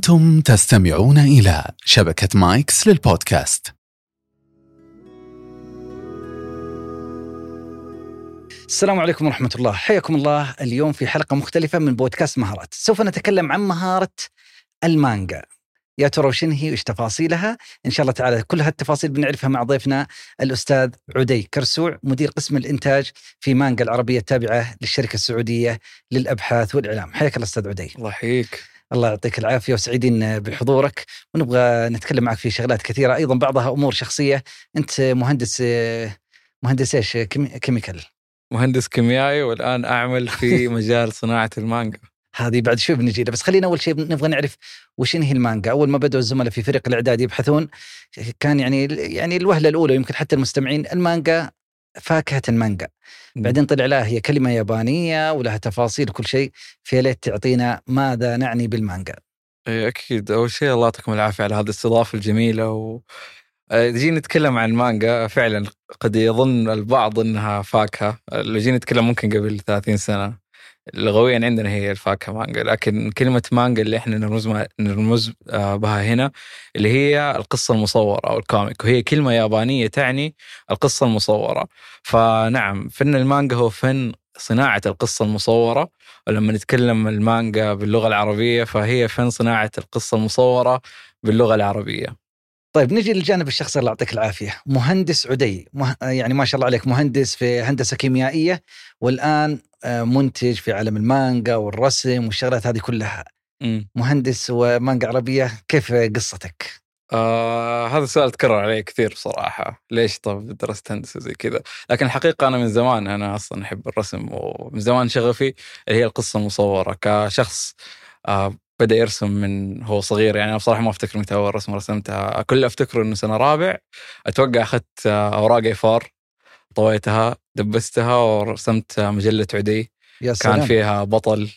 أنتم تستمعون إلى شبكة مايكس للبودكاست. السلام عليكم ورحمة الله. حياكم الله. اليوم في حلقة مختلفة من بودكاست مهارات. سوف نتكلم عن مهارة المانجا. يا ترى وشن هي وش تفاصيلها؟ إن شاء الله تعالى كل هالتفاصيل بنعرفها مع ضيفنا الأستاذ عدي كرسوع مدير قسم الإنتاج في مانجا العربية التابعة للشركة السعودية للأبحاث والإعلام. حياك الله أستاذ عدي. الله يحييك. الله يعطيك العافية وسعيدين بحضورك. ونبغى نتكلم معك في شغلات كثيرة. أيضا بعضها أمور شخصية. أنت مهندس مهندس إيش؟ chemical. مهندس كيميائي والآن أعمل في مجال صناعة المانجا. هذه بعد شوي بنجي بس خلينا أول شيء نبغى نعرف وش هي المانجا. أول ما بدأوا الزملاء في فريق الإعداد يبحثون كان يعني يعني الوهلة الأولى يمكن حتى المستمعين المانجا فاكهة المانجا. بعدين طلع لا هي كلمة يابانية ولها تفاصيل وكل شيء في ليت تعطينا ماذا نعني بالمانجا. إي أكيد. أول شيء الله يعطيكم العافية على هذه الاستضافة الجميلة و جينا نتكلم عن مانجا فعلا قد يظن البعض إنها فاكهة. لو جينا نتكلم ممكن قبل 30 سنة. لغويا عندنا هي الفاكهة مانجا لكن كلمة مانجا اللي إحنا نرمز نرمز آه، بها هنا اللي هي القصة المصورة أو الكوميك. وهي كلمة يابانية تعني القصة المصورة. فنعم فن المانجا هو فن صناعة القصة المصورة. ولما نتكلم المانجا باللغة العربية فهي فن صناعة القصة المصورة باللغة العربية. طيب نجي للجانب الشخصي الله يعطيك العافية، مهندس عدي مه... يعني ما شاء الله عليك مهندس في هندسة كيميائية والآن آه، منتج في عالم المانجا والرسم والشغلات هذه كلها. م. مهندس ومانجا عربية كيف قصتك؟ آه هذا السؤال تكرر علي كثير بصراحة ليش طب درست هندسة زي كذا لكن الحقيقة أنا من زمان أنا أصلا أحب الرسم ومن زمان شغفي اللي هي القصة المصورة كشخص آه بدأ يرسم من هو صغير. يعني أنا بصراحة ما أفتكر متى اول رسمه رسمتها كل أفتكره إنه سنة رابع أتوقع أخذت أوراق اي فار طويتها دبستها ورسمت مجلة عدي. يا سلام. كان فيها بطل.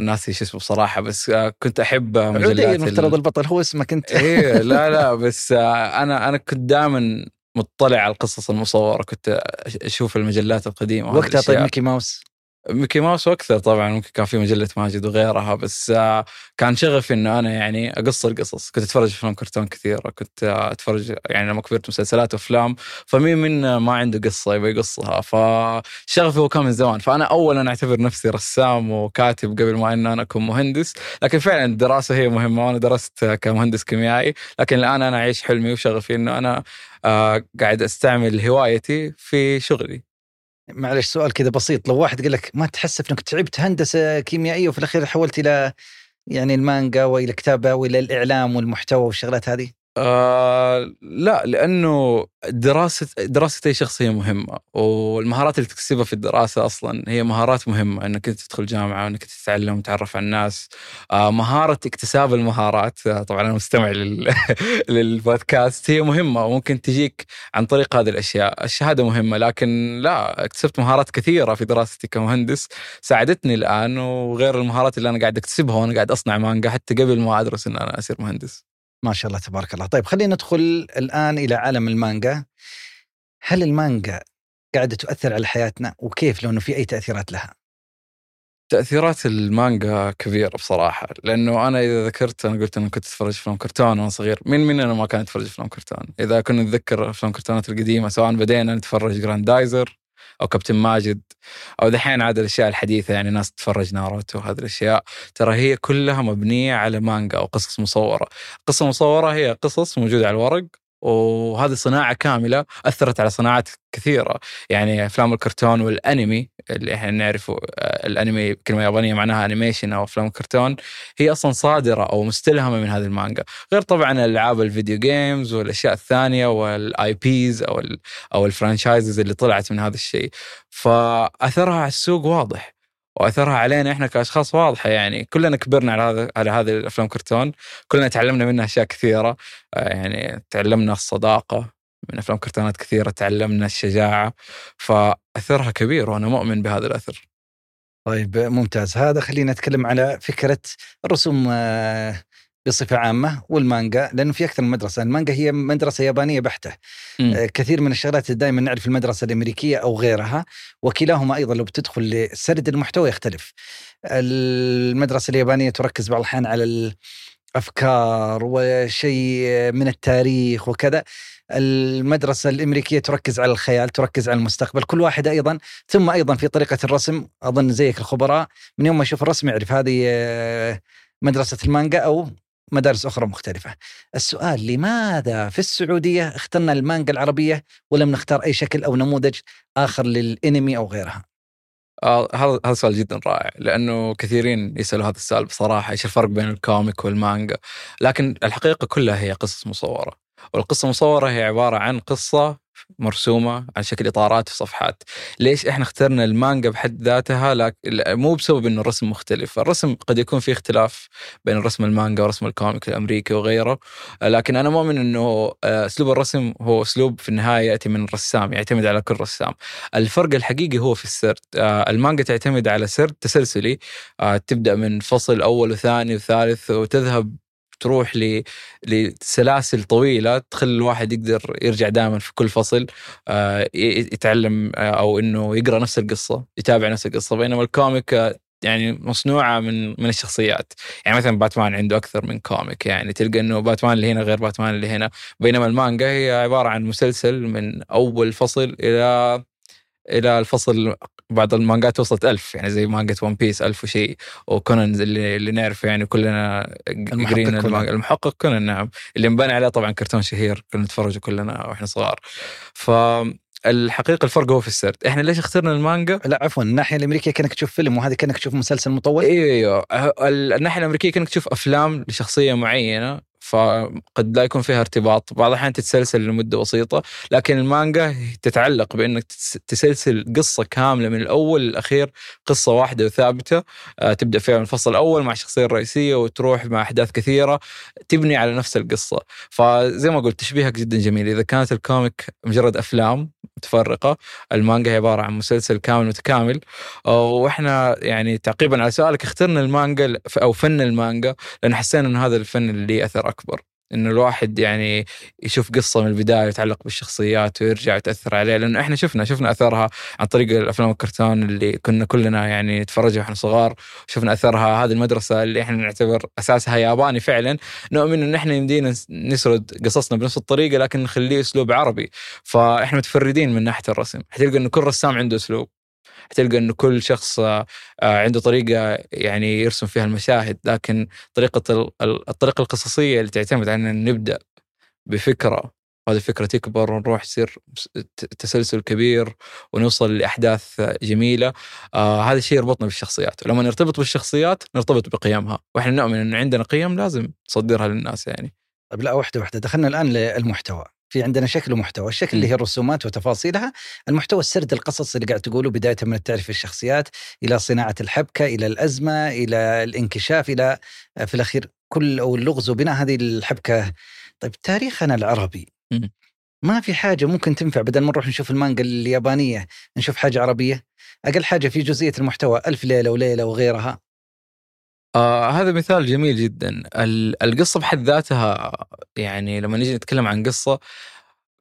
ناسي شو اسمه بصراحة بس كنت أحب مجلات عدي المفترض البطل هو اسمك أنت. إيه لا لا بس أنا أنا كنت دائما مطلع على القصص المصورة كنت أشوف المجلات القديمة وقتها طيب ميكي ماوس. ميكي ماوس وأكثر طبعا ممكن كان في مجلة ماجد وغيرها بس آه، كان شغفي إنه أنا يعني أقص القصص. كنت أتفرج أفلام كرتون كثيرة كنت أتفرج يعني لما كبرت مسلسلات وأفلام فمين منا ما عنده قصة يبغى يقصها. فشغفي هو كان من زمان. فأنا اولا أعتبر نفسي رسام وكاتب قبل ما ان أنا أكون مهندس. لكن فعلا الدراسة هي مهمة وأنا درست كمهندس كيميائي. لكن الآن أنا أعيش حلمي وشغفي إنه أنا آه، قاعد أستعمل هوايتي في شغلي. معلش سؤال كذا بسيط لو واحد قال لك ما تحس إنك تعبت هندسة كيميائية وفي الأخير حولت إلى يعني المانجا وإلى الكتابه وإلى الإعلام والمحتوى والشغلات هذه؟ آه لا لأنه دراسه دراسة أي شخص هي مهمة والمهارات اللي تكتسبها في الدراسة أصلا هي مهارات مهمة إنك أنت تدخل جامعة وإنك تتعلم وتعرف على الناس. آه مهارة اكتساب المهارات آه طبعا أنا مستمع لل... للبودكاست هي مهمة وممكن تجيك عن طريق هذه الأشياء. الشهادة مهمة لكن لا اكتسبت مهارات كثيرة في دراستي كمهندس ساعدتني الآن وغير المهارات اللي أنا قاعد أكتسبها وأنا قاعد أصنع مانجا حتى قبل ما أدرس إن أنا اصير مهندس. ما شاء الله تبارك الله. طيب خلينا ندخل الآن إلى عالم المانجا. هل المانجا قاعدة تؤثر على حياتنا؟ وكيف لو أنه في أي تأثيرات لها؟ تأثيرات المانجا كبيرة بصراحة. لأنه أنا إذا ذكرت أنا قلت أنا كنت أتفرج فيلم كرتون وأنا صغير. مين مننا ما كان يتفرج فيلم كرتون؟ إذا كنا نتذكر أفلام كرتونات القديمة سواء بدينا نتفرج جراندايزر أو كابتن ماجد أو دحين عاد الأشياء الحديثة يعني ناس تتفرج ناروتو وهذه الأشياء ترى هي كلها مبنية على مانجا أو قصص مصورة، قصة مصورة هي قصص موجودة على الورق وهذه صناعة كاملة أثرت على صناعات كثيرة. يعني أفلام الكرتون والأنمي اللي إحنا نعرفه آه، الأنمي كلمة يابانية معناها animation أو أفلام الكرتون هي أصلا صادرة أو مستلهمة من هذه المانجا. غير طبعا ألعاب ال video games والأشياء الثانية وال IPs أو ال أو ال franchises اللي طلعت من هذا الشيء. فأثرها على السوق واضح. وأثرها علينا إحنا كأشخاص واضحة يعني. كلنا كبرنا على هذا على هذه الأفلام كرتون. كلنا تعلمنا منها أشياء كثيرة. آه، يعني تعلمنا الصداقة من أفلام كرتونات كثيرة تعلمنا الشجاعة. فأثرها كبير وأنا مؤمن بهذا الأثر. طيب ممتاز. هذا خلينا نتكلم على فكرة الرسوم آه، بصفة عامة والمانجا لأنه في أكثر من مدرسة، المانجا هي مدرسة يابانية بحتة. م. آه، كثير من الشغلات دائما نعرف المدرسة الأمريكية أو غيرها وكلاهما أيضا لو بتدخل لسرد المحتوى يختلف. المدرسة اليابانية تركز بعض الأحيان على افكار وشيء من التاريخ وكذا المدرسة الأمريكية تركز على الخيال تركز على المستقبل كل واحد أيضا ثم أيضا في طريقة الرسم أظن زيك الخبراء من يوم ما يشوف الرسم يعرف هذه آه، مدرسة المانجا أو مدارس أخرى مختلفة. السؤال لماذا في السعودية اخترنا المانجا العربية ولم نختار أي شكل أو نموذج آخر للإنمي أو غيرها؟ آه، هذا هذا سؤال جدا رائع لأنه كثيرين يسألوا هذا السؤال بصراحة إيش الفرق بين الكوميك والمانجا لكن الحقيقة كلها هي قصص مصورة والقصة المصورة هي عبارة عن قصة مرسومة على شكل إطارات في صفحات. ليش إحنا اخترنا المانجا بحد ذاتها؟ لك... مو بسبب إنه الرسم مختلف، الرسم قد يكون في اختلاف بين رسم المانجا ورسم الكوميك الأمريكي وغيره، لكن أنا مؤمن إنه آه، أسلوب الرسم هو أسلوب في النهاية يأتي من الرسام، يعتمد على كل رسام. الفرق الحقيقي هو في السرد، آه، المانجا تعتمد على سرد تسلسلي. آه، تبدأ من فصل أول وثاني وثالث وتذهب تروح لسلاسل طويلة تخلي الواحد يقدر يرجع دائما في كل فصل آه، يتعلم آه، أو إنه يقرأ نفس القصة يتابع نفس القصة. بينما الكوميك آه، يعني مصنوعة من من الشخصيات. يعني مثلا باتمان عنده أكثر من كوميك يعني تلقى إنه باتمان اللي هنا غير باتمان اللي هنا. بينما المانجا هي عبارة عن مسلسل من أول فصل إلى إلى الفصل بعض المانجات وصلت ألف يعني زي مانجا ون بيس ألف وشيء وكونان اللي, اللي نعرفه يعني كلنا قرينا المحقق, المحقق كونان نعم. اللي انبنى عليه طبعا كرتون شهير كنا نتفرج كلنا وإحنا صغار. ف الحقيقة الفرق هو في السرد. إحنا ليش اخترنا المانجا؟ لا عفوا الناحية الأمريكية كأنك تشوف فيلم وهذه كأنك تشوف مسلسل مطول. إيوه إيوه. الناحية الأمريكية كأنك تشوف أفلام لشخصية معينة. فقد لا يكون فيها ارتباط. بعض الأحيان تتسلسل لمدة بسيطة لكن المانجا تتعلق بأنك تسلسل قصة كاملة من الأول للأخير قصة واحدة وثابتة. آه، تبدأ فيها من الفصل الأول مع الشخصية الرئيسية وتروح مع أحداث كثيرة تبني على نفس القصة. فزي ما قلت تشبيهك جدا جميل. إذا كانت الكوميك مجرد أفلام متفرقة المانجا هي عبارة عن مسلسل كامل متكامل. آه، وإحنا يعني تعقيبا على سؤالك اخترنا المانجا أو فن المانجا لأن حسينا أن هذا الفن اللي أثر أكبر. إنه الواحد يعني يشوف قصة من البداية يتعلق بالشخصيات ويرجع يتأثر عليه لأنه إحنا شفنا شفنا أثرها عن طريق الأفلام الكرتون اللي كنا كلنا يعني نتفرجها وإحنا صغار شفنا أثرها هذه المدرسة اللي إحنا نعتبر أساسها ياباني فعلا. نؤمن إن إحنا يمدينا نسرد قصصنا بنفس الطريقة لكن نخليه أسلوب عربي. فإحنا متفردين من ناحية الرسم. حتلقى انه كل رسام عنده أسلوب. حتلقى انه كل شخص آه، عنده طريقة يعني يرسم فيها المشاهد لكن طريقة الطريقة القصصية اللي تعتمد على إن نبدأ بفكرة وهذه الفكرة تكبر ونروح يصير تسلسل كبير ونوصل لأحداث جميلة آه هذا الشيء يربطنا بالشخصيات ولما نرتبط بالشخصيات نرتبط بقيمها وإحنا نؤمن إن عندنا قيم لازم نصدرها للناس يعني. طيب لا واحدة واحدة دخلنا الآن للمحتوى. في عندنا شكل ومحتوى، الشكل اللي هي الرسومات وتفاصيلها، المحتوى السرد القصص اللي قاعد تقوله بداية من التعريف الشخصيات إلى صناعة الحبكة إلى الأزمة إلى الانكشاف إلى في الأخير كل أو اللغز وبناء هذه الحبكة. طيب تاريخنا العربي ما في حاجة ممكن تنفع بدل ما نروح نشوف المانجا اليابانية نشوف حاجة عربية؟ أقل حاجة في جزئية المحتوى ألف ليلة وليلة وغيرها. آه هذا مثال جميل جدا. القصة بحد ذاتها يعني لما نيجي نتكلم عن قصة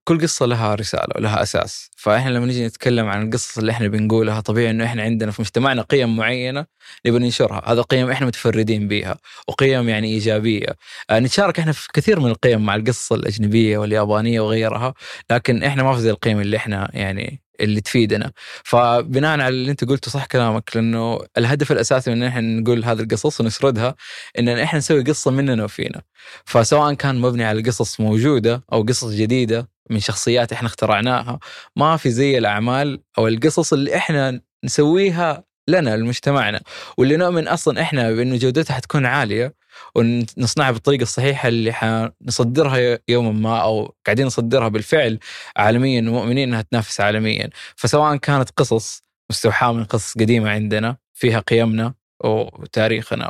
كل قصة لها رسالة ولها أساس. فإحنا لما نيجي نتكلم عن القصص اللي إحنا بنقولها طبيعي إنه إحنا عندنا في مجتمعنا قيم معينة نبغى ننشرها. هذا قيم إحنا متفردين بها وقيم يعني إيجابية. آه نتشارك إحنا في كثير من القيم مع القصص الأجنبية واليابانية وغيرها لكن إحنا ما في زي القيم اللي إحنا يعني اللي تفيدنا. فبناء على اللي انت قلته صح كلامك لأنه الهدف الأساسي من إن إحنا نقول هذه القصص ونسردها إن إحنا نسوي قصة مننا وفينا. فسواء كان مبني على قصص موجودة أو قصص جديدة من شخصيات إحنا اخترعناها ما في زي الأعمال أو القصص اللي إحنا نسويها لنا لمجتمعنا. واللي نؤمن أصلا إحنا بانه جودتها حتكون عالية ونصنعها بالطريقة الصحيحة اللي حنصدرها يوما ما أو قاعدين نصدرها بالفعل عالميا ومؤمنين إنها تنافس عالميا. فسواء كانت قصص مستوحاة من قصص قديمة عندنا فيها قيمنا وتاريخنا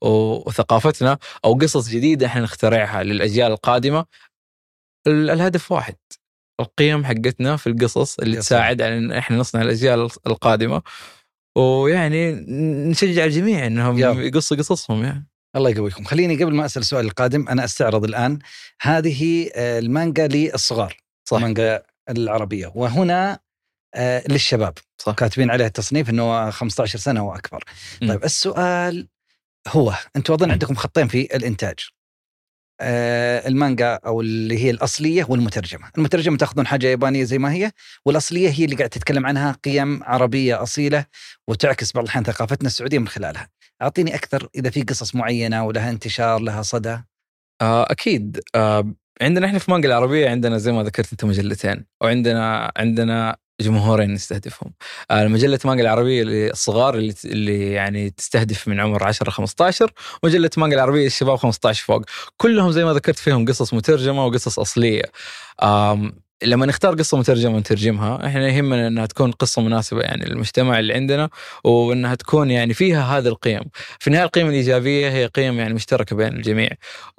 وثقافتنا أو قصص جديدة إحنا نخترعها للأجيال القادمة الهدف واحد. القيم حقتنا في القصص اللي تساعد على إن إحنا نصنع الأجيال القادمة. ويعني نشجع الجميع إنهم يقصوا قصصهم يعني. الله يقويكم. خليني قبل ما أسأل السؤال القادم أنا أستعرض الآن. هذه آه، المانجا للصغار صح. المانجا العربية. وهنا آه، للشباب صح. كاتبين عليها التصنيف إنه 15 سنة وأكبر. م. طيب السؤال هو أنتم أظن عندكم خطين في الإنتاج. المانجا أو اللي هي الأصلية والمترجمة، المترجمة تأخذون حاجة يابانية زي ما هي، والأصلية هي اللي قاعد تتكلم عنها قيم عربية أصيلة وتعكس بعض الأحيان ثقافتنا السعودية من خلالها. أعطيني أكثر إذا في قصص معينة ولها انتشار لها صدى. آه أكيد آه عندنا إحنا في مانجا العربية عندنا زي ما ذكرت انت مجلتين وعندنا عندنا جمهورين نستهدفهم. آه، مجلة مانجا العربية للصغار اللي, اللي يعني تستهدف من عمر 10 15 ومجلة مانجا العربية للشباب 15 فوق. كلهم زي ما ذكرت فيهم قصص مترجمة وقصص أصلية. لما نختار قصة مترجمة ونترجمها إحنا يهمنا إنها تكون قصة مناسبة يعني للمجتمع اللي عندنا وإنها تكون يعني فيها هذه القيم. في النهاية القيم الإيجابية هي قيم يعني مشتركة بين الجميع.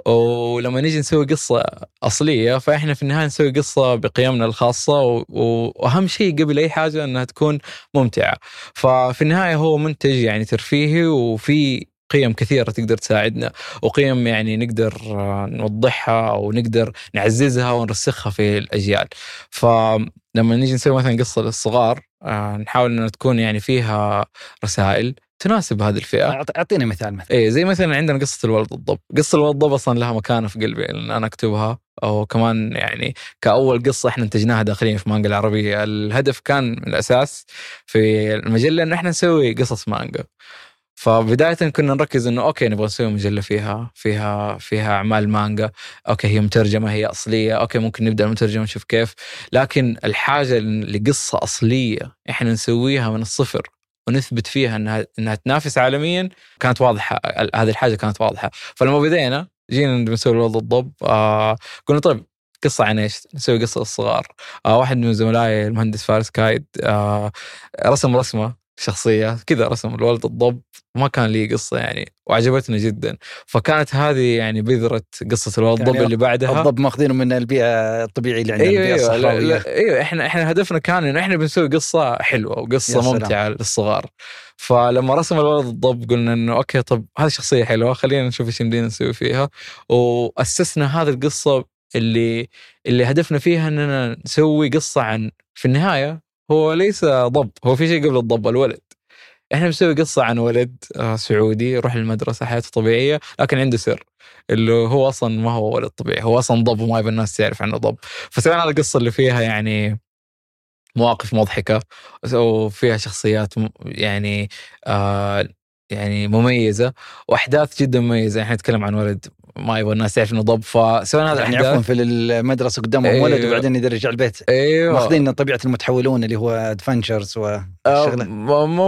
ولما نيجي نسوي قصة أصلية فإحنا في النهاية نسوي قصة بقيمنا الخاصة وأهم شيء قبل أي حاجة إنها تكون ممتعة. ففي النهاية هو منتج يعني ترفيهي وفي قيم كثيرة تقدر تساعدنا وقيم يعني نقدر آه، نوضحها ونقدر نعززها ونرسخها في الأجيال. فلما نيجي نسوي مثلا قصة للصغار آه، نحاول أنها تكون يعني فيها رسائل تناسب هذه الفئة. أعطيني مثال مثلا. إيه زي مثلا عندنا قصة الولد الضب. قصة الولد الضب أصلا لها مكانة في قلبي لأن أنا أكتبها أو كمان يعني كأول قصة إحنا انتجناها داخليا في مانجا العربية. الهدف كان من الأساس في المجلة إن إحنا نسوي قصص مانجا. فبداية كنا نركز إنه okay نبغى نسوي مجلة فيها فيها فيها أعمال مانجا. okay هي مترجمة هي أصلية. okay ممكن نبدأ المترجمه نشوف كيف. لكن الحاجة لقصه أصلية إحنا نسويها من الصفر ونثبت فيها إنها إنها تنافس عالميا كانت واضحة. هذه الحاجة كانت واضحة. فلما بدينا جينا نسوي الولد الضب. آه قلنا طيب قصة عن إيش؟ نسوي قصة للصغار. آه واحد من زملائي المهندس فارس كايد آه رسم رسمة شخصية كذا رسم الولد الضب ما كان لي قصة يعني وعجبتنا جدا. فكانت هذه يعني بذرة قصة الولد الضب يعني اللي بعدها. الضب ماخذينه من البيئة الطبيعية اللي عندنا أيوه أيوه لا لا أيوه إحنا إحنا هدفنا كان إنه إحنا بنسوي قصة حلوة وقصة ممتعة للصغار. فلما رسم الولد الضب قلنا إنه أوكي طب هذه شخصية حلوة خلينا نشوف إيش يمدينا نسوي فيها. وأسسنا هذه القصة اللي اللي هدفنا فيها إننا نسوي قصة عن في النهاية هو ليس ضب هو في شيء قبل الضب الولد. إحنا بنسوي قصة عن ولد آه، سعودي يروح المدرسة حياته طبيعية لكن عنده سر اللي هو أصلا ما هو ولد طبيعي هو أصلا ضب وما يبي الناس تعرف عنه ضب. فسوينا القصة اللي فيها يعني مواقف مضحكة وفيها شخصيات يعني آه يعني مميزة وأحداث جدا مميزة. إحنا نتكلم عن ولد ما يبغى الناس تعرف إنه ضب فسوينا هذا يعني عفوا في المدرسة قدامهم أيوه ولد وبعدين يقدر يرجع البيت. أيوه ماخذين طبيعة المتحولون اللي هو ادفنشرز والشغله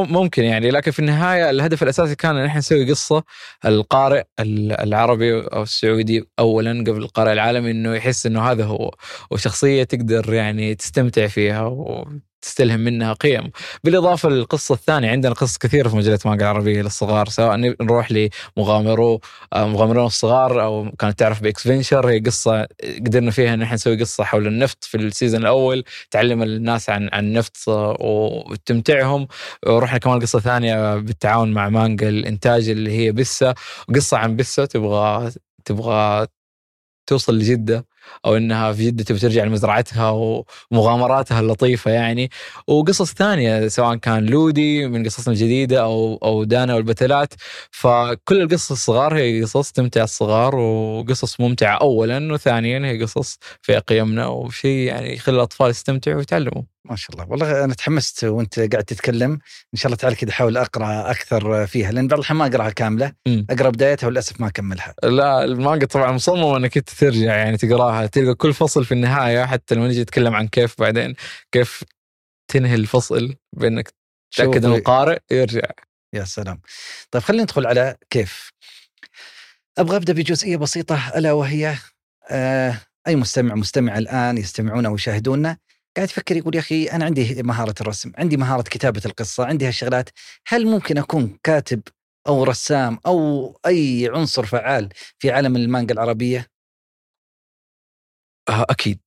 ممكن يعني لكن في النهاية الهدف الأساسي كان إن إحنا نسوي قصة القارئ العربي أو السعودي اولا قبل القارئ العالمي إنه يحس إنه هذا هو وشخصية تقدر يعني تستمتع فيها تستلهم منها قيم. بالإضافة للقصة الثانية عندنا قصص كثيرة في مجلة مانجا العربيه للصغار سواء نروح لمغامرو آه، مغامرون الصغار أو كانت تعرف بإكس فينشر هي قصة قدرنا فيها إن إحنا نسوي قصة حول النفط في ال season الأول تعلم الناس عن عن النفط وتمتعهم. ورحنا كمان قصة ثانية بالتعاون مع مانجا الانتاج اللي هي بسه قصة عن بسه تبغى تبغى توصل لجدة. أو إنها في جده تبي ترجع لمزرعتها ومغامراتها اللطيفة يعني وقصص ثانية سواء كان لودي من قصصنا الجديدة أو أو دانا والبتلات فكل القصص الصغار هي قصص تمتع الصغار وقصص ممتعة اولا وثانيا هي قصص فيها قيمنا وشيء يعني يخلي الأطفال يستمتعوا ويتعلموا. ما شاء الله. والله أنا تحمست وأنت قاعد تتكلم. إن شاء الله تعالى كذا أحاول أقرأ أكثر فيها لأن بعض الأحيان ما أقرأها كاملة. أقرأ بدايتها وللأسف ما أكملها. لا المانجا طبعا مصممة إنك أنت ترجع يعني تقراها تلقى كل فصل في النهاية حتى لما نجي نتكلم عن كيف بعدين كيف تنهي الفصل بإنك تأكد ان القارئ يرجع. يا سلام. طيب خلينا ندخل على كيف. أبغى أبدأ بجزئية بسيطة ألا وهي آه أي مستمع مستمع الآن يستمعون أو يشاهدونا قاعد يفكر يقول يا أخي أنا عندي مهارة الرسم، عندي مهارة كتابة القصة، عندي هالشغلات، هل ممكن أكون كاتب أو رسام أو أي عنصر فعال في عالم المانجا العربية؟ آه، أكيد.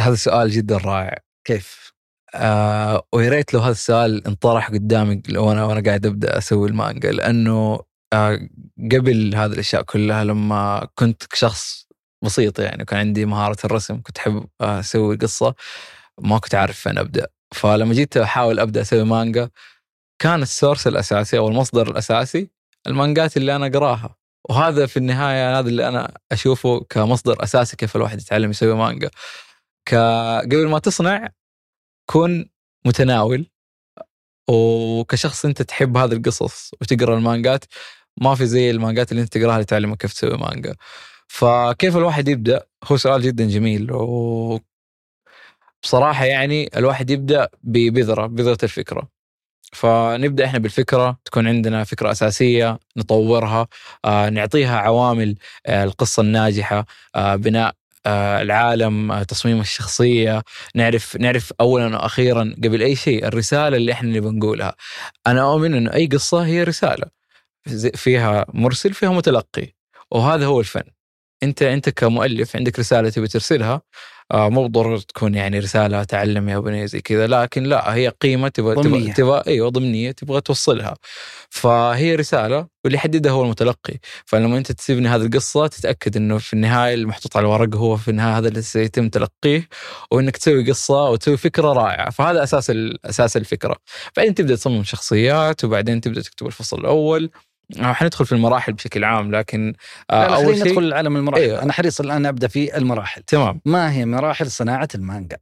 هذا سؤال جدا رائع. كيف؟ آه ويا ريت لو هذا السؤال انطرح قدامي لو أنا وأنا قاعد أبدأ أسوي المانجا لأنه آه قبل هذه الأشياء كلها لما كنت شخص بسيط يعني كان عندي مهارة الرسم كنت أحب أسوي قصة ما كنت عارف فين أبدأ. فلما جيت أحاول أبدأ أسوي مانجا كان السورس الأساسي أو المصدر الأساسي المانجات اللي أنا أقراها. وهذا في النهاية هذا اللي أنا أشوفه كمصدر أساسي كيف الواحد يتعلم يسوي مانجا. قبل ما تصنع كن متناول وكشخص أنت تحب هذه القصص وتقرأ المانجات ما في زي المانجات اللي أنت تقراها اللي تعلمك كيف تسوي مانجا. فكيف الواحد يبدأ؟ هو سؤال جدا جميل و بصراحه يعني الواحد يبدأ ببذره بذرة الفكرة. فنبدأ إحنا بالفكرة تكون عندنا فكرة أساسية نطورها آه، نعطيها عوامل آه، القصة الناجحة آه، بناء آه، العالم آه، تصميم الشخصية. نعرف نعرف اولا وأخيرا قبل أي شيء الرسالة اللي إحنا نبغى نقولها. أنا اؤمن انه أي قصة هي رسالة زي- فيها مرسل فيها متلقي وهذا هو الفن. انت انت كمؤلف عندك رسالة تبي ترسلها آه مو بالضروره تكون يعني رسالة تعلم يا بني زي كذا لكن لا هي قيمة تبغى. تبغى تبغى أيوه ضمنية تبغى توصلها. فهي رسالة واللي يحددها هو المتلقي. فلما انت تبني هذه القصة تتأكد إنه في النهاية المحطوط على الورق هو في النهاية هذا اللي سيتم تلقيه وإنك تسوي قصة وتسوي فكرة رائعة. فهذا أساس أساس الفكرة. بعدين تبدأ تصمم شخصيات وبعدين تبدأ تكتب الفصل الأول. حندخل في المراحل بشكل عام لكن آه، لا أول شيء ندخل لعالم المراحل. أيوة. أنا حريص الآن أبدأ في المراحل. تمام. ما هي مراحل صناعة المانجا؟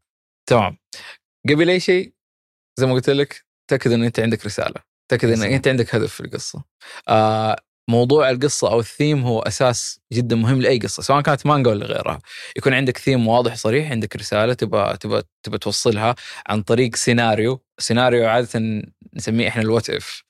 تمام. قبل أي شيء زي ما قلت لك تأكد إن أنت عندك رسالة تأكد إن. أنت عندك هدف في القصة. آه موضوع القصة أو الثيم هو أساس جدا مهم لأي قصة سواء كانت مانجا ولا غيرها. يكون عندك ثيم واضح صريح عندك رسالة تبغى تبغى تبغى توصلها عن طريق سيناريو. سيناريو عادة نسميه إحنا ال what if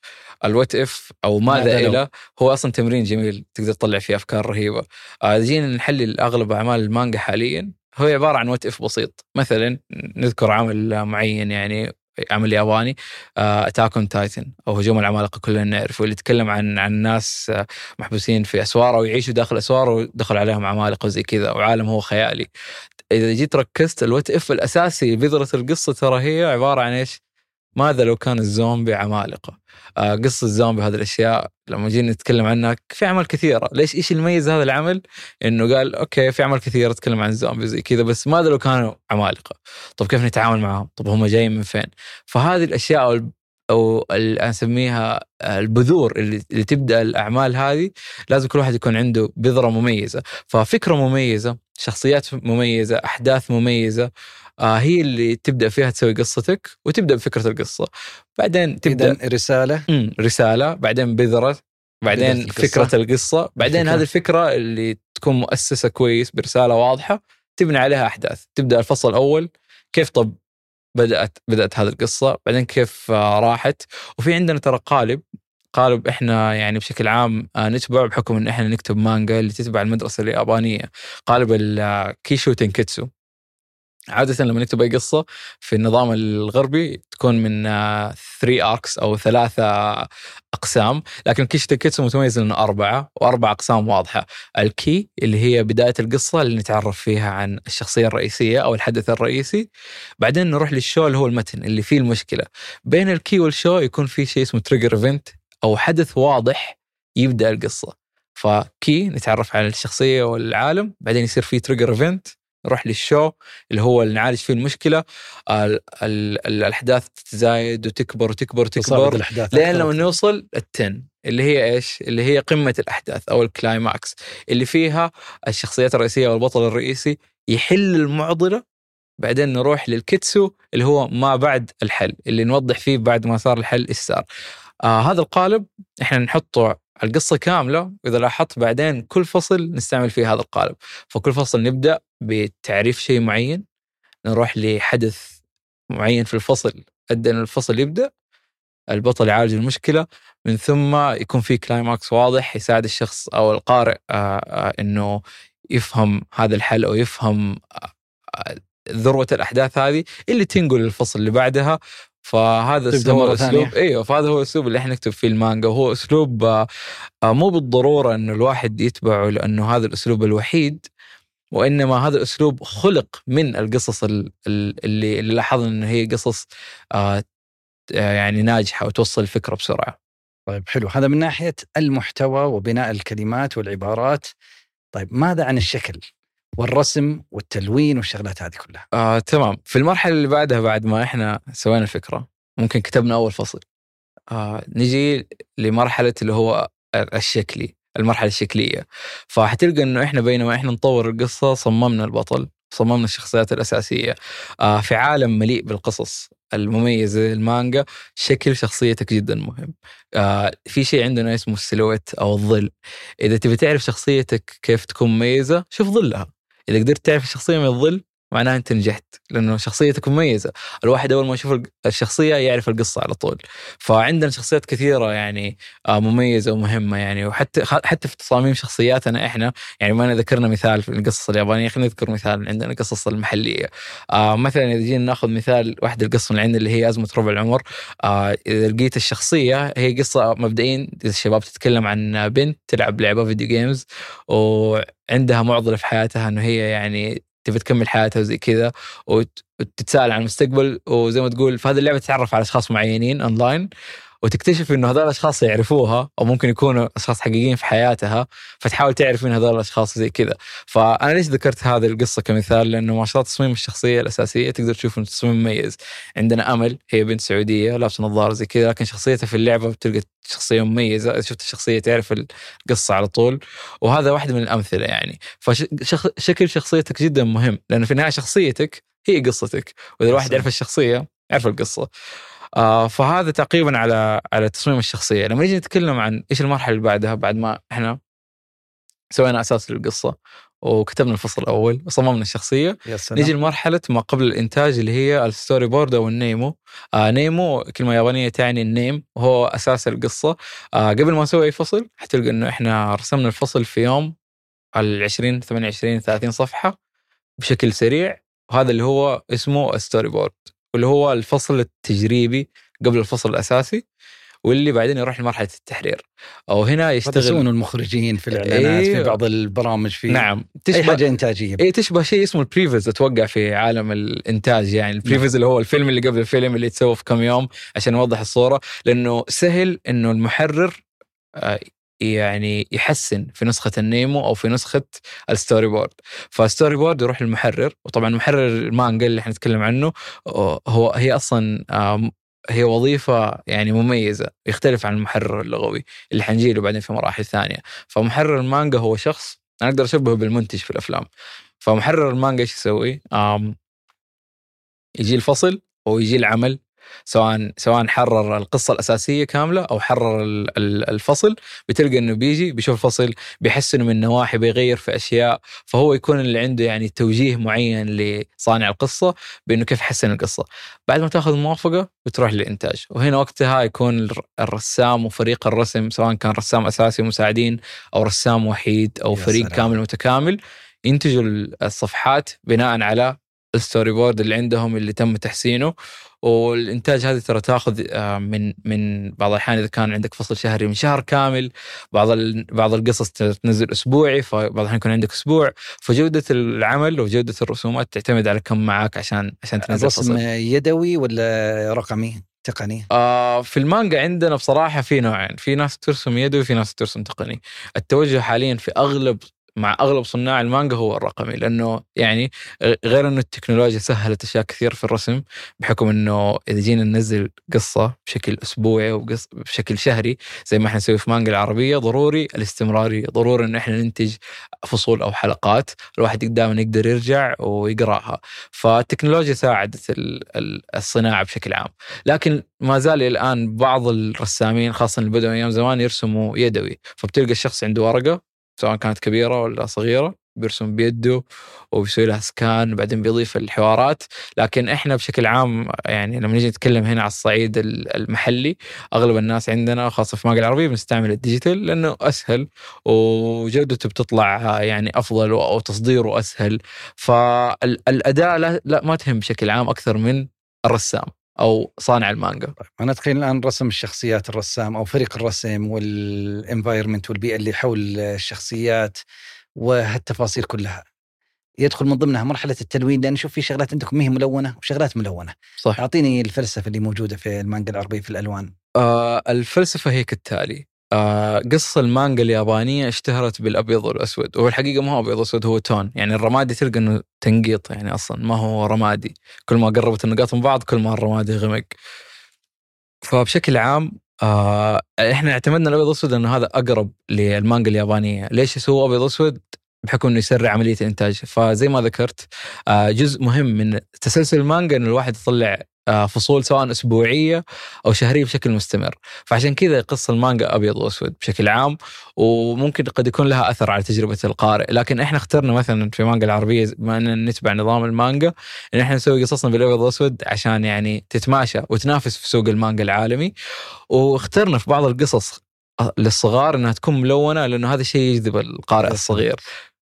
ال what if أو ماذا؟ إلى هو أصلا تمرين جميل تقدر تطلع فيه أفكار رهيبة. آه جينا نحلل أغلب أعمال المانجا حاليا. هو عبارة عن what if بسيط. مثلا نذكر عمل معين يعني عمل ياباني Attack on Titan أو هجوم العمالقة كلنا نعرفه اللي يتكلم عن عن ناس آه، محبوسين في اسوار أو يعيشوا داخل اسوار ودخل عليهم عمالقة وزي كذا وعالم هو خيالي إذا جيت ركزت ال what if الأساسي بذرة القصة ترى هي عبارة عن إيش؟ ماذا لو كان الزومبي عمالقة؟ آه قصة الزومبي هذه الأشياء لما جينا نتكلم عنها في أعمال كثيرة، ليش إيش اللي يميز هذا العمل؟ إنه قال أوكي في أعمال كثيرة تتكلم عن الزومبي زي كذا بس ماذا لو كانوا عمالقة؟ طب كيف نتعامل معهم؟ طب هم جايين من فين؟ فهذه الأشياء أو أو أسميها البذور اللي, تبدأ الأعمال هذه لازم كل واحد يكون عنده بذرة مميزة، ففكرة مميزة، شخصيات مميزة، أحداث مميزة هي اللي تبدأ فيها تسوي قصتك وتبدأ بفكرة القصة. بعدين تبدأ رسالة. مم، رسالة بعدين بذرة بعدين بذرة القصة. فكرة القصة. بعدين الفكرة. هذه الفكرة اللي تكون مؤسسة كويس برسالة واضحة تبني عليها أحداث. تبدأ الفصل الأول كيف طب بدأت بدأت هذه القصة؟ بعدين كيف آه، راحت؟ وفي عندنا ترى قالب. قالب إحنا يعني بشكل عام آه، نتبعه بحكم إن إحنا نكتب مانجا اللي تتبع المدرسة اليابانية. قالب ال kishotenketsu عادة لما نكتب أي قصة في النظام الغربي تكون من 3 arcs أو ثلاثة أقسام لكن kishotenketsu متميز لأنه أربعة وأربع أقسام واضحة. ال ki اللي هي بداية القصة اللي نتعرف فيها عن الشخصية الرئيسية أو الحدث الرئيسي. بعدين نروح لل sho اللي هو المتن اللي فيه المشكلة. بين ال ki وال sho يكون في شيء اسمه trigger event أو حدث واضح يبدأ القصة. ف ki نتعرف على الشخصية والعالم بعدين يصير في trigger event نروح لل sho اللي هو اللي نعالج فيه المشكلة ال ال الأحداث تتزايد وتكبر وتكبر وتكبر لين لما. نوصل ال ten اللي هي إيش؟ اللي هي قمة الأحداث أو ال climax اللي فيها الشخصيات الرئيسية والبطل الرئيسي يحل المعضلة بعدين نروح للكيتسو اللي هو ما بعد الحل اللي نوضح فيه بعد ما صار الحل إيش صار. آه هذا القالب إحنا نحطه القصة كاملة وإذا لاحظت بعدين كل فصل نستعمل فيه هذا القالب. فكل فصل نبدأ بتعريف شيء معين نروح لحدث معين في الفصل ادى إن الفصل يبدأ البطل يعالج المشكلة من ثم يكون في كلايماكس واضح يساعد الشخص أو القارئ آه، آه، إنه يفهم هذا الحل أو يفهم آه، ذروة الأحداث هذه اللي تنقل للفصل اللي بعدها. فهذا هو اسلوب. إيوه فهذا هو الأسلوب اللي إحنا نكتب فيه المانجا وهو أسلوب آه، آه، مو بالضرورة إنه الواحد يتبعه لأنه هذا الأسلوب الوحيد وإنما هذا الأسلوب خلق من القصص ال- ال- اللي اللي لاحظنا إنه هي قصص آه، يعني ناجحة وتوصل الفكرة بسرعة. طيب حلو هذا من ناحية المحتوى وبناء الكلمات والعبارات طيب ماذا عن الشكل والرسم والتلوين والشغلات هذه كلها. آه، تمام. في المرحلة اللي بعدها بعد ما إحنا سوينا الفكرة ممكن كتبنا أول فصل. آه، نجي لمرحلة اللي هو الشكلي المرحلة الشكلية. فحتلقى إنه إحنا بينما إحنا نطور القصة صممنا البطل صممنا الشخصيات الأساسية. آه في عالم مليء بالقصص المميزة زي المانجا شكل شخصيتك جدا مهم. آه في شيء عندنا اسمه السلويت أو الظل. إذا تبي تعرف شخصيتك كيف تكون مميزة شوف ظلها. إذا قدرت تعرف الشخصيه من الظل معناها أنت نجحت لأنه شخصيتك مميزة، الواحد أول ما يشوف الشخصية يعرف القصة على طول. فعندنا شخصيات كثيرة يعني آه، مميزة ومهمة يعني وحتى حتى في تصاميم شخصياتنا إحنا يعني ما ذكرنا مثال في القصص اليابانية خلينا نذكر مثال عندنا القصص المحلية. آه مثلا إذا جينا ناخذ مثال واحدة القصة اللي عندنا اللي هي أزمة ربع العمر آه إذا لقيت الشخصية هي قصة مبدئيا الشباب تتكلم عن بنت تلعب لعبة video games وعندها معضلة في حياتها إنه هي يعني تبي تكمل حياتها وزي كذا وتتساءل عن المستقبل وزي ما تقول في هذه اللعبة تتعرف على أشخاص معينين اونلاين وتكتشف إنه هذول الأشخاص يعرفوها أو ممكن يكونوا أشخاص حقيقيين في حياتها فتحاول تعرف مين هذول الأشخاص زي كذا. فأنا ليش ذكرت هذه القصة كمثال؟ لأنه ما شاء الله تصميم الشخصية الأساسية تقدر تشوف إنه تصميم مميز. عندنا أمل هي بنت سعودية لابسه نظارة زي كذا لكن شخصيتها في اللعبة بتلقى شخصية مميزة. شفت الشخصية تعرف القصة على طول. وهذا واحد من الأمثلة يعني. فشكل شخصيتك جدا مهم. لأنه في النهاية شخصيتك هي قصتك. وإذا الواحد يعرف الشخصية يعرف القصة. آه فهذا تقريبا على على تصميم الشخصية. لما نيجي نتكلم عن إيش المرحلة اللي بعدها بعد ما إحنا سوينا أساس للقصة وكتبنا الفصل الأول وصممنا الشخصية. نيجي لمرحلة ما قبل الإنتاج اللي هي ال storyboard أو ال nemu. آه nemu كلمة يابانية تعني ال name. وهو أساس القصة. آه قبل ما نسوي أي فصل حتلقى إنه إحنا رسمنا الفصل في يوم ال 20 28 30 صفحة بشكل سريع. وهذا اللي هو اسمه ال storyboard. واللي هو الفصل التجريبي قبل الفصل الأساسي واللي بعدين يروح لمرحلة التحرير. أو هنا يشتغل المخرجين في الإعلانات إيه في بعض البرامج في نعم. تشبه اي حاجة إنتاجية. اي تشبه شيء اسمه ال previs أتوقع في عالم الإنتاج يعني. ال previs اللي هو الفيلم اللي قبل الفيلم اللي يتسوى في كم يوم عشان يوضح الصورة. لأنه سهل إنه المحرر آه، يعني يحسن في نسخة ال nemu أو في نسخة ال storyboard. فال storyboard يروح للمحرر وطبعا محرر المانجا اللي إحنا نتكلم عنه هو هي أصلا هي وظيفة يعني مميزة يختلف عن المحرر اللغوي اللي حنجيله بعدين في مراحل ثانية. فمحرر المانجا هو شخص أنا أقدر أشبهه بالمنتج في الأفلام. فمحرر المانجا إيش يسوي؟ يجي الفصل ويجي العمل سواء سواء حرر القصة الأساسية كاملة أو حرر الفصل بتلقى إنه بيجي بيشوف الفصل بيحسن من نواحي بيغير في أشياء فهو يكون اللي عنده يعني توجيه معين لصانع القصة بإنه كيف يحسن القصة بعد ما تأخذ الموافقه بتروح للإنتاج وهنا وقتها يكون الرسام وفريق الرسم سواء كان رسام أساسي مساعدين أو رسام وحيد أو فريق رسام. كامل متكامل ينتجوا الصفحات بناء على ال storyboard اللي عندهم اللي تم تحسينه والإنتاج هذه ترى تاخذ آه، من من بعض الأحيان إذا كان عندك فصل شهري من شهر كامل بعض بعض القصص تنزل أسبوعي فبعض الأحيان يكون عندك أسبوع فجودة العمل وجودة الرسومات تعتمد على كم معك عشان عشان تنزل الرسم فصل. يدوي ولا رقمي؟ تقني؟ آه في المانجا عندنا بصراحة في نوعين، في ناس ترسم يدوي وفي ناس ترسم تقني. التوجه حاليا في أغلب مع أغلب صناع المانجا هو الرقمي لأنه يعني غير إنه التكنولوجيا سهلت أشياء كثير في الرسم بحكم إنه إذا جينا ننزل قصة بشكل أسبوعي أو بشكل شهري زي ما إحنا نسوي في مانجا العربية ضروري الاستمرارية ضروري إن إحنا ننتج فصول أو حلقات الواحد دائما يقدر يرجع ويقراها. فالتكنولوجيا ساعدت الصناعة بشكل عام. لكن ما زال الآن بعض الرسامين خاصة اللي بدأوا أيام زمان يرسموا يدوي. فبتلقى الشخص عنده ورقة سواء كانت كبيرة ولا صغيرة بيرسم بيده وبيسوي لها سكان وبعدين بيضيف الحوارات. لكن إحنا بشكل عام يعني لما نيجي نتكلم هنا على الصعيد المحلي أغلب الناس عندنا خاصة في ماجل العربية بنستعمل الديجيتال لأنه أسهل وجودته بتطلع يعني أفضل وتصديره أسهل. فالاداء لا, لا ما تهم بشكل عام أكثر من الرسام. أو صانع المانجا. طيب أنا أتخيل الآن رسم الشخصيات الرسام أو فريق الرسم وال environment والبيئة اللي حول الشخصيات وهالتفاصيل كلها. يدخل من ضمنها مرحلة التلوين لأن شوف في شغلات عندكم ما هي ملونة وشغلات ملونة. صح. أعطيني الفلسفة اللي موجودة في المانجا العربية في الألوان. آه الفلسفة هي كالتالي. آه قص المانجا اليابانية اشتهرت بالأبيض والأسود. وهو الحقيقة ما هو أبيض وأسود هو تون. يعني الرمادي تلقى إنه تنقيط يعني أصلا ما هو رمادي. كل ما قربت النقاط من بعض كل ما الرمادي غمق. فبشكل عام آه إحنا اعتمدنا الأبيض والأسود لأنه هذا أقرب للمانجا اليابانية، ليش يسووا أبيض وأسود؟ بحكم إنه يسرع عملية الإنتاج، فزي ما ذكرت آه جزء مهم من تسلسل المانجا إنه الواحد يطلع فصول سواء أسبوعية أو شهرية بشكل مستمر، فعشان كذا قصة المانجا أبيض وأسود بشكل عام وممكن قد يكون لها أثر على تجربة القارئ، لكن إحنا اخترنا مثلا في مانجا العربية بما اننا نتبع نظام المانجا إن إحنا نسوي قصصنا بالأبيض والاسود عشان يعني تتماشى وتنافس في سوق المانجا العالمي. واخترنا في بعض القصص للصغار إنها تكون ملونة لأنه هذا الشيء يجذب القارئ الصغير.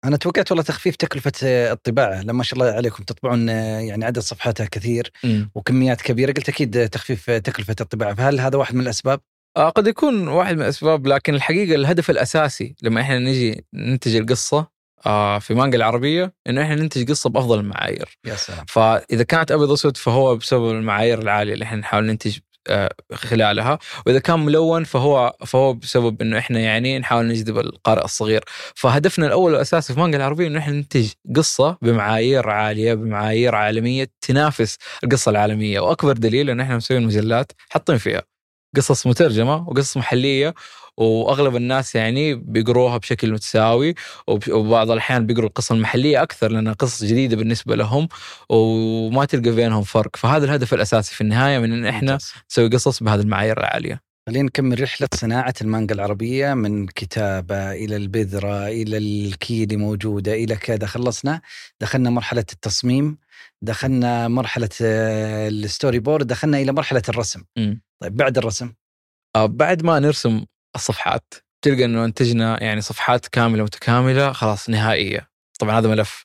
أنا توقعت والله تخفيف تكلفة الطباعة. لما شاء الله عليكم. تطبعون يعني عدد صفحاتها كثير م. وكميات كبيرة. قلت أكيد تخفيف تكلفة الطباعة. فهل هذا واحد من الأسباب؟ آه قد يكون واحد من الأسباب لكن الحقيقة الهدف الأساسي لما إحنا نجي ننتج القصة آه في مانجا العربية إنه إحنا ننتج قصة بأفضل المعايير. يا سلام. فإذا كانت أبيض اسود فهو بسبب المعايير العالية اللي إحنا نحاول ننتج آه، خلالها. وإذا كان ملون فهو فهو بسبب إنه إحنا يعني نحاول نجذب القارئ الصغير. فهدفنا الأول والاساسي في مانجا العربية إنه إحنا ننتج قصة بمعايير عالية بمعايير عالمية تنافس القصة العالمية. وأكبر دليل ان إحنا مسويين مجلات حاطين فيها. قصص مترجمة وقصص محلية وأغلب الناس يعني بيقروها بشكل متساوي وبعض الأحيان بيقروا القصة المحلية أكثر لأنها قصص جديدة بالنسبة لهم وما تلقى بينهم فرق. فهذا الهدف الأساسي في النهاية من إن إحنا نسوي قصص بهذه المعايير العالية. خلينا نكمل رحلة صناعة المانجا العربية من كتابة إلى البذرة إلى الكيلي موجودة إلى كذا. خلصنا دخلنا مرحلة التصميم. دخلنا مرحلة ال storyboard دخلنا إلى مرحلة الرسم. م. طيب بعد الرسم؟ آه بعد ما نرسم الصفحات تلقى إنه انتجنا يعني صفحات كاملة متكاملة خلاص نهائية. طبعا هذا ملف.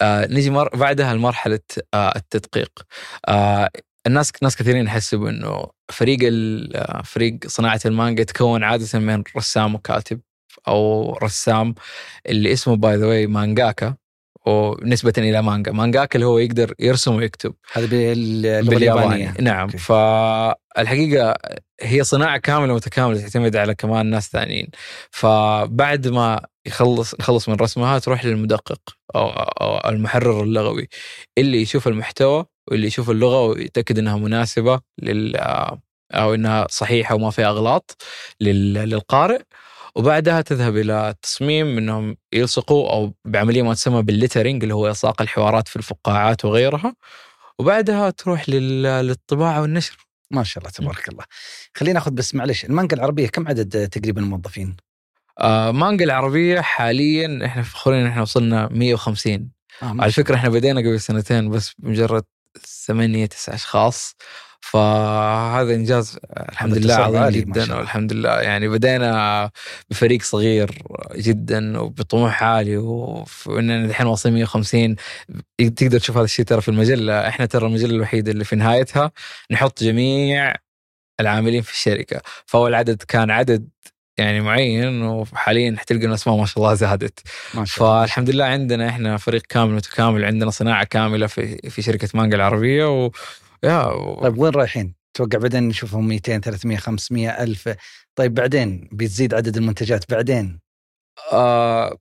آه نجي مر بعدها لمرحلة آه التدقيق. آه الناس ناس كثيرين يحسبوا إنه فريق فريق صناعة المانجا يتكون عادة من رسام وكاتب أو رسام اللي اسمه by the way mangaka. ونسبة إلى مانجا. مانجاكا اللي هو يقدر يرسم ويكتب. هذا باللغة اليابانية. نعم. أوكي. فالحقيقة هي صناعة كاملة متكاملة تعتمد على كمان ناس ثانيين. فبعد ما يخلص نخلص من رسمها تروح للمدقق أو, أو المحرر اللغوي اللي يشوف المحتوى واللي يشوف اللغة ويتأكد أنها مناسبة لل أو أنها صحيحة وما فيها أغلاط للقارئ. وبعدها تذهب إلى التصميم إنهم يلصقوا أو بعملية ما تسمى بالليترنج اللي هو إلصاق الحوارات في الفقاعات وغيرها. وبعدها تروح للطباعة والنشر. ما شاء الله تبارك الله. خلينا ناخذ بس معلش المانجا العربية كم عدد تقريبا الموظفين؟ آه مانجا العربية حاليا إحنا فخورين ان إحنا وصلنا 150 آه على فكرة إحنا بدينا قبل سنتين بس بمجرد ثمانية تسع أشخاص. فهذا إنجاز الحمد لله عظيم جدا والحمد لله. يعني بدينا بفريق صغير جدا وبطموح عالي وإننا الحين واصلين 150 تقدر تشوف هذا الشيء ترى في المجلة. إحنا ترى المجلة الوحيدة اللي في نهايتها نحط جميع العاملين في الشركة. فأول عدد كان عدد يعني معين وحاليا حتلقى الأسماء ما شاء الله زادت. ما شاء الله فالحمد لله عندنا إحنا فريق كامل متكامل عندنا صناعة كاملة في في شركة مانجا العربية و يا. طيب وين رايحين؟ توقع بعدين نشوفهم 200 300 500 ألف طيب بعدين بتزيد عدد المنتجات بعدين آه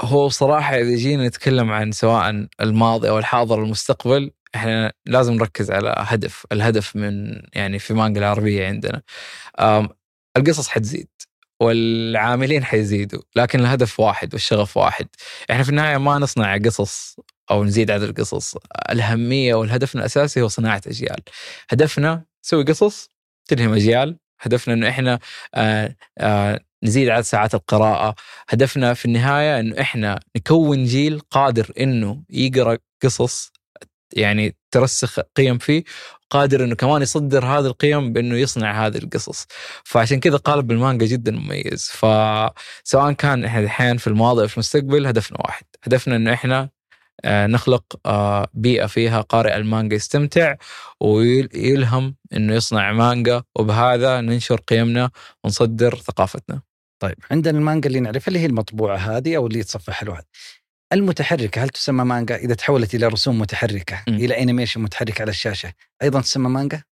هو صراحة إذا جينا نتكلم عن سواء الماضي أو الحاضر أو المستقبل إحنا لازم نركز على هدف الهدف من يعني في مانجا العربية عندنا القصص حتزيد والعاملين حيزيدوا لكن الهدف واحد والشغف واحد إحنا في النهاية ما نصنع قصص أو نزيد عدد القصص. الأهمية والهدفنا الأساسي هو صناعة أجيال. هدفنا نسوي قصص تلهم أجيال. هدفنا إنه إحنا آآ آآ نزيد عدد ساعات القراءة. هدفنا في النهاية إنه إحنا نكون جيل قادر إنه يقرأ قصص يعني ترسخ قيم فيه قادر إنه كمان يصدر هذه القيم بإنه يصنع هذه القصص. فعشان كذا قالب المانجا جدا مميز. فسواء كان إحنا الحين في الماضي أو في المستقبل هدفنا واحد. هدفنا إنه إحنا نخلق بيئة فيها قارئ المانجا يستمتع ويلهم إنه يصنع مانجا وبهذا ننشر قيمنا ونصدر ثقافتنا. طيب عندنا المانجا اللي نعرفها اللي هي المطبوعة هذه أو اللي يتصفح الواحد. المتحركة هل تسمى مانجا إذا تحولت إلى رسوم متحركة م. إلى animation متحرك على الشاشة أيضا تسمى مانجا؟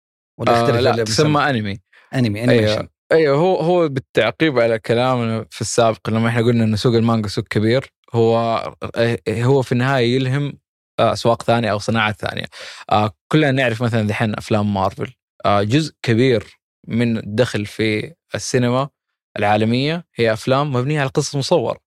ولا يختلف آه لا تسمى أنمي أنمي animation أيوه. أيوه هو هو بالتعقيب على كلامنا في السابق لما إحنا قلنا إنه سوق المانجا سوق كبير هو هو في النهاية يلهم أسواق ثانية أو صناعات ثانية. كلنا نعرف مثلا دحين أفلام مارفل. جزء كبير من الدخل في السينما العالمية هي أفلام مبنية على قصص مصوره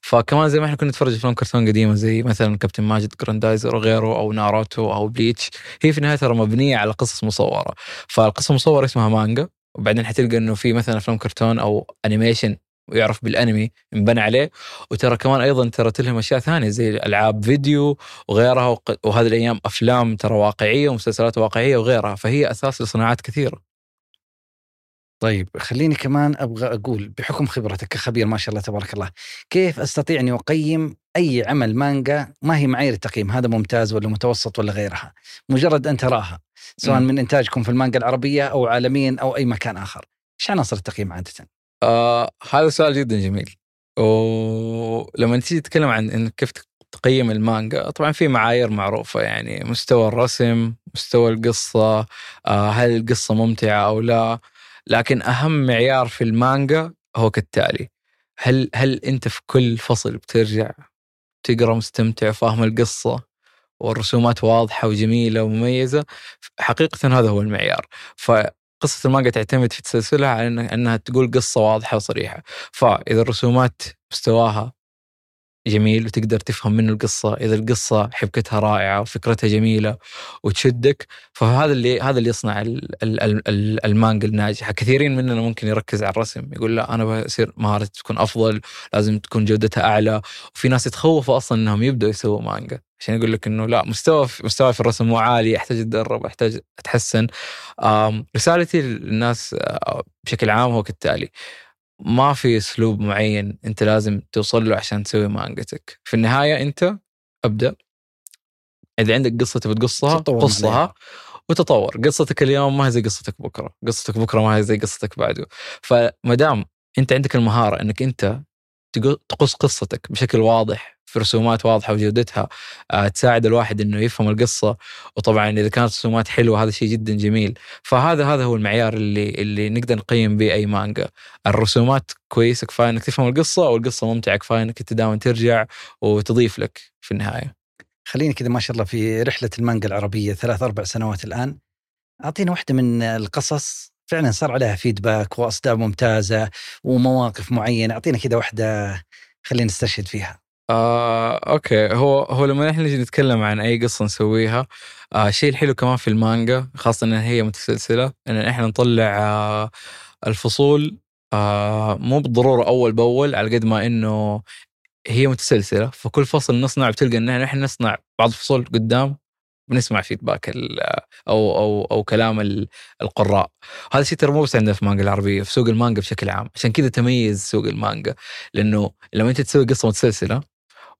فكمان زي ما إحنا كنا نتفرج أفلام كرتون قديمة زي مثلا كابتن ماجد جراندايزر وغيره أو ناروتو أو بليتش هي في النهاية ترى مبنية على قصص مصورة. فالقصة المصورة اسمها مانجا. وبعدين حتلقى إنه في مثلا أفلام كرتون أو animation ويعرف بالانمي انبنى عليه. وترى كمان أيضا ترى تلهم أشياء ثانية زي ألعاب فيديو وغيرها وهذه الأيام أفلام ترى واقعية ومسلسلات واقعية وغيرها فهي أساس لصناعات كثيرة. طيب خليني كمان أبغى أقول بحكم خبرتك كخبير ما شاء الله تبارك الله كيف أستطيع أني أقيم أي عمل مانجا ما هي معايير التقييم؟ هذا ممتاز ولا متوسط ولا غيرها؟ مجرد ان تراها سواء مم. من إنتاجكم في المانجا العربية أو عالميا أو أي مكان آخر. إيش عناصر التقييم عادة؟ آه هذا سؤال جدا جميل. ولما تيجي تتكلم عن انك كيف تقيم المانجا طبعا في معايير معروفة يعني مستوى الرسم مستوى القصة آه هل القصة ممتعة أو لا. لكن أهم معيار في المانجا هو كالتالي. هل هل أنت في كل فصل بترجع تقرأ مستمتع فاهم القصة والرسومات واضحة وجميلة ومميزة؟ حقيقة هذا هو المعيار. فقصه المانجا تعتمد في تسلسلها على إنها تقول قصة واضحة وصريحة. فإذا الرسومات مستواها جميل وتقدر تفهم منه القصة. إذا القصة حبكتها رائعة وفكرتها جميلة وتشدك فهذا اللي هذا اللي يصنع ال- ال- ال- ال- المانجا الناجحة. كثيرين مننا ممكن يركز على الرسم يقول لا أنا بصير مهارتي تكون أفضل لازم تكون جودتها أعلى. وفي ناس يتخوفوا أصلا إنهم يبدأوا يسووا مانجا. عشان يقول لك إنه لا مستوى مستوى في الرسم مو عالي أحتاج أتدرب أحتاج أتحسن. رسالتي للناس آه، بشكل عام هو كالتالي ما في أسلوب معين أنت لازم توصل له عشان تسوي مانجتك. في النهاية أنت أبدأ. إذا عندك قصة تبي تقصها قصها. وتطور. قصتك اليوم ما هي زي قصتك بكرة. قصتك بكرة ما هي زي قصتك بعده. فما دام أنت عندك المهارة أنك أنت تقص قصتك بشكل واضح في رسومات واضحة وجودتها آه، تساعد الواحد إنه يفهم القصة. وطبعا إذا كانت رسومات حلوة هذا شيء جدا جميل. فهذا هذا هو المعيار اللي اللي نقدر نقيم به أي مانجا. الرسومات كويسة كفاية إنك تفهم القصة والقصة ممتعة كفاية إنك أنت دائما ترجع وتضيف لك في النهاية. خليني كذا ما شاء الله في رحلة المانجا العربية ثلاث أربع سنوات الآن. اعطينا واحدة من القصص فعلا صار عليها feedback وأصداء ممتازة ومواقف معينة. اعطينا كذا واحدة خلينا نستشهد فيها. آه، okay. هو هو لما إحنا نجي نتكلم عن أي قصة نسويها آه، الشيء الحلو كمان في المانجا خاصة ان هي متسلسلة إن إحنا نطلع آه، الفصول آه، مو بالضرورة أول بأول على قد ما إنه هي متسلسلة. فكل فصل نصنع بتلقى إن إحنا نصنع بعض الفصول قدام بنسمع feedback أو أو أو كلام ال- القراء. هذا الشيء ترى مو بس عندنا في المانجا العربية في سوق المانجا بشكل عام. عشان كذا تميز سوق المانجا لأنه لما أنت تسوي قصة متسلسلة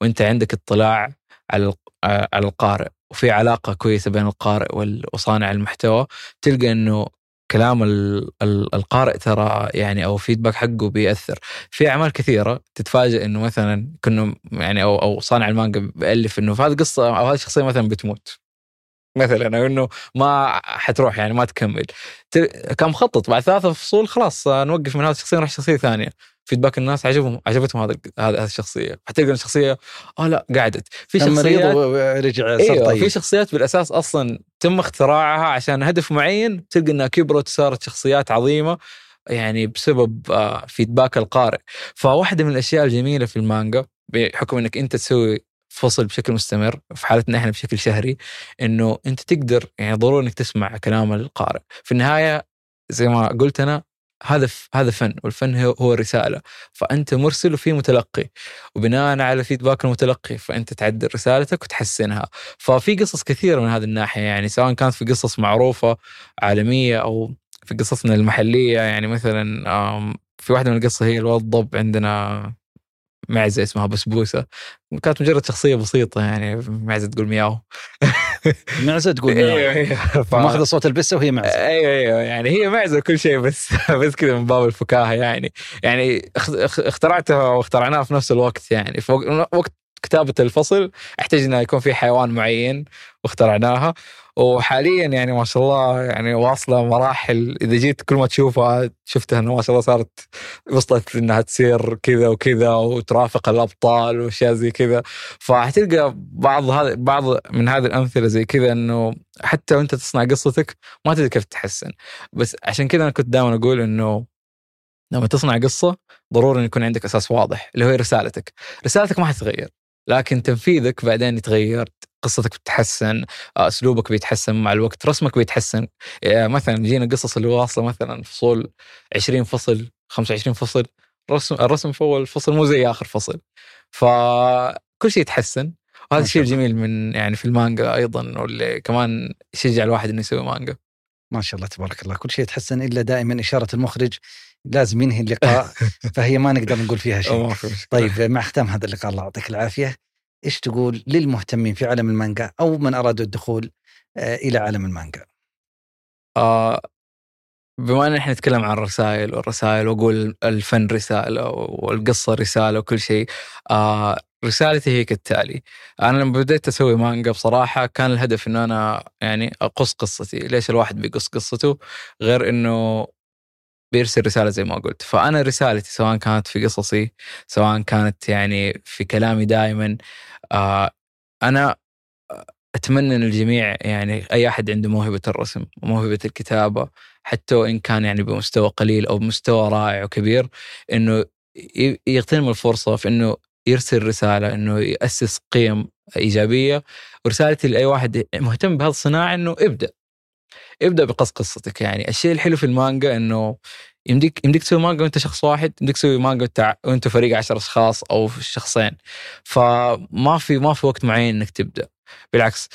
وأنت عندك اطلاع على على القارئ وفي علاقة كويسة بين القارئ وصانع المحتوى تلقى إنه كلام ال- ال- القارئ ترى يعني أو feedback حقه بيأثر. في أعمال كثيرة تتفاجئ إنه مثلا كنا يعني أو أو صانع المانجا بيألف إنه في هذه القصة أو هذه الشخصيه مثلا بتموت. مثلا أو إنه ما حتروح يعني ما تكمل. كان مخطط بعد ثلاثة فصول خلاص آه، نوقف من هذه الشخصية نروح شخصية ثانية. فيدباك الناس عجبهم عجبتهم هذا هذه الشخصية. حتلقى الشخصيه آه لا قعدت. في شخصيات ورجع صار إيوه طيب. في شخصيات بالأساس أصلا تم اختراعها عشان هدف معين تلقى إنها كبرت وصارت شخصيات عظيمة يعني بسبب آه، فيدباك القارئ. فواحدة من الأشياء الجميلة في المانجا بحكم إنك أنت تسوي فصل بشكل مستمر في حالتنا إحنا بشكل شهري إنه أنت تقدر يعني ضروري إنك تسمع كلام القارئ. في النهاية زي ما قلت أنا هذا هذا فن والفن هو هو رساله فأنت مرسل وفي متلقي وبناء على فيدباك المتلقي فأنت تعدل رسالتك وتحسنها. ففي قصص كثيرة من هذه الناحية يعني سواء كانت في قصص معروفة عالمية أو في قصصنا المحلية يعني مثلا في واحدة من القصص هي الولد ضب عندنا معزه اسمها بسبوسه كانت مجرد شخصية بسيطة يعني معزه تقول مياو. معزه تقول أيوه معه. أيوه. ف- ماخذ صوت البسة وهي معزه أيوه أيوه. يعني هي معزه كل شيء بس بس كذا من باب الفكاهة يعني. يعني اخ- اخ- اخترعتها واخترعناها في نفس الوقت يعني. في وق- وقت كتابة الفصل احتاج إنه يكون في حيوان معين واخترعناها. وحاليا يعني ما شاء الله يعني واصلة مراحل إذا جيت كل ما تشوفها شفتها إنه ما شاء الله صارت وصلت إنها تصير كذا وكذا وترافق الأبطال وأشياء زي كذا. فحتلقى بعض هذا بعض من هذه الأمثلة زي كذا إنه حتى وأنت تصنع قصتك ما تدري كيف تحسن. بس عشان كذا أنا كنت دائما أقول إنه لما تصنع قصة ضروري إن يكون عندك أساس واضح اللي هو رسالتك. رسالتك ما حتتغير. لكن تنفيذك بعدين يتغير قصتك بتتحسن أسلوبك بيتحسن مع الوقت رسمك بيتحسن. يعني مثلا جينا قصص اللي واصله مثلا فصول 20 فصل 25 فصل الرسم الرسم في أول فصل مو زي آخر فصل. فكل شيء يتحسن. وهذا الشيء الجميل من يعني في المانجا أيضا واللي كمان يشجع الواحد إنه يسوي مانجا. ما شاء الله تبارك الله. كل شيء يتحسن إلا دائما إشارة المخرج لازم ينهي اللقاء فهي ما نقدر نقول فيها شيء. طيب مع ختام هذا اللقاء الله يعطيك العافية. إيش تقول للمهتمين في عالم المانجا أو من أرادوا الدخول آه، إلى عالم المانجا؟ آه بما إن إحنا نتكلم عن الرسائل والرسائل وأقول الفن رسالة والقصة رسالة وكل شيء آه رسالتي هي كالتالي. أنا لما بديت أسوي مانجا بصراحة كان الهدف انه أنا يعني أقص قصتي. ليش الواحد بيقص قصته؟ غير إنه بيرسل رسالة زي ما قلت. فأنا رسالتي سواء كانت في قصصي سواء كانت يعني في كلامي دائما آه أنا أتمنى إن الجميع يعني أي أحد عنده موهبة الرسم وموهبه الكتابة حتى وإن كان يعني بمستوى قليل أو بمستوى رائع وكبير إنه يغتنم الفرصة في إنه يرسل رسالة إنه يأسس قيم إيجابية. ورسالتي لأي واحد مهتم بهذا الصناعة إنه ابدأ. ابدأ بقص قصتك يعني. الشيء الحلو في المانجا إنه يمديك يمديك تسوي مانجا وأنت شخص واحد يمديك تسوي مانجا وأنت فريق 10 أشخاص أو شخصين فما في ما في وقت معين إنك تبدأ. بالعكس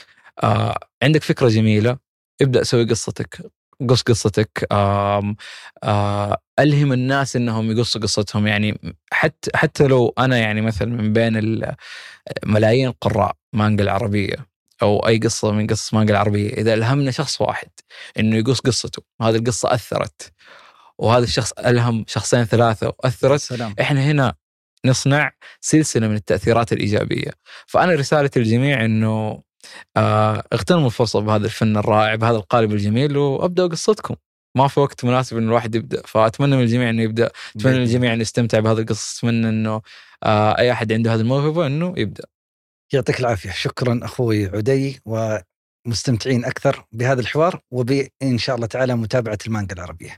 آه عندك فكرة جميلة. ابدأ سوي قصتك قص قصتك. آه آه ألهم الناس إنهم يقصوا قصتهم. يعني حتى حتى لو أنا يعني مثلا من بين ملايين القراء مانجا العربية. أو أي قصة من قصص مانجا العربية إذا ألهمنا شخص واحد إنه يقص قصته وهذه القصة أثرت وهذا الشخص ألهم شخصين ثلاثة وأثرت سلام. إحنا هنا نصنع سلسلة من التأثيرات الإيجابية. فأنا رسالتي للجميع إنه آه اغتنموا الفرصة بهذا الفن الرائع بهذا القالب الجميل وأبدأوا قصتكم. ما في وقت مناسب انه الواحد يبدأ. فأتمنى من الجميع إنه يبدأ أتمنى من الجميع إنه يستمتع بهذه القصص أتمنى إنه آه أي أحد عنده هذه الموهبة إنه يبدأ. يعطيك العافية. شكرا أخوي عدي ومستمتعين أكثر بهذا الحوار وبإن شاء الله تعالى متابعة المانجا العربية.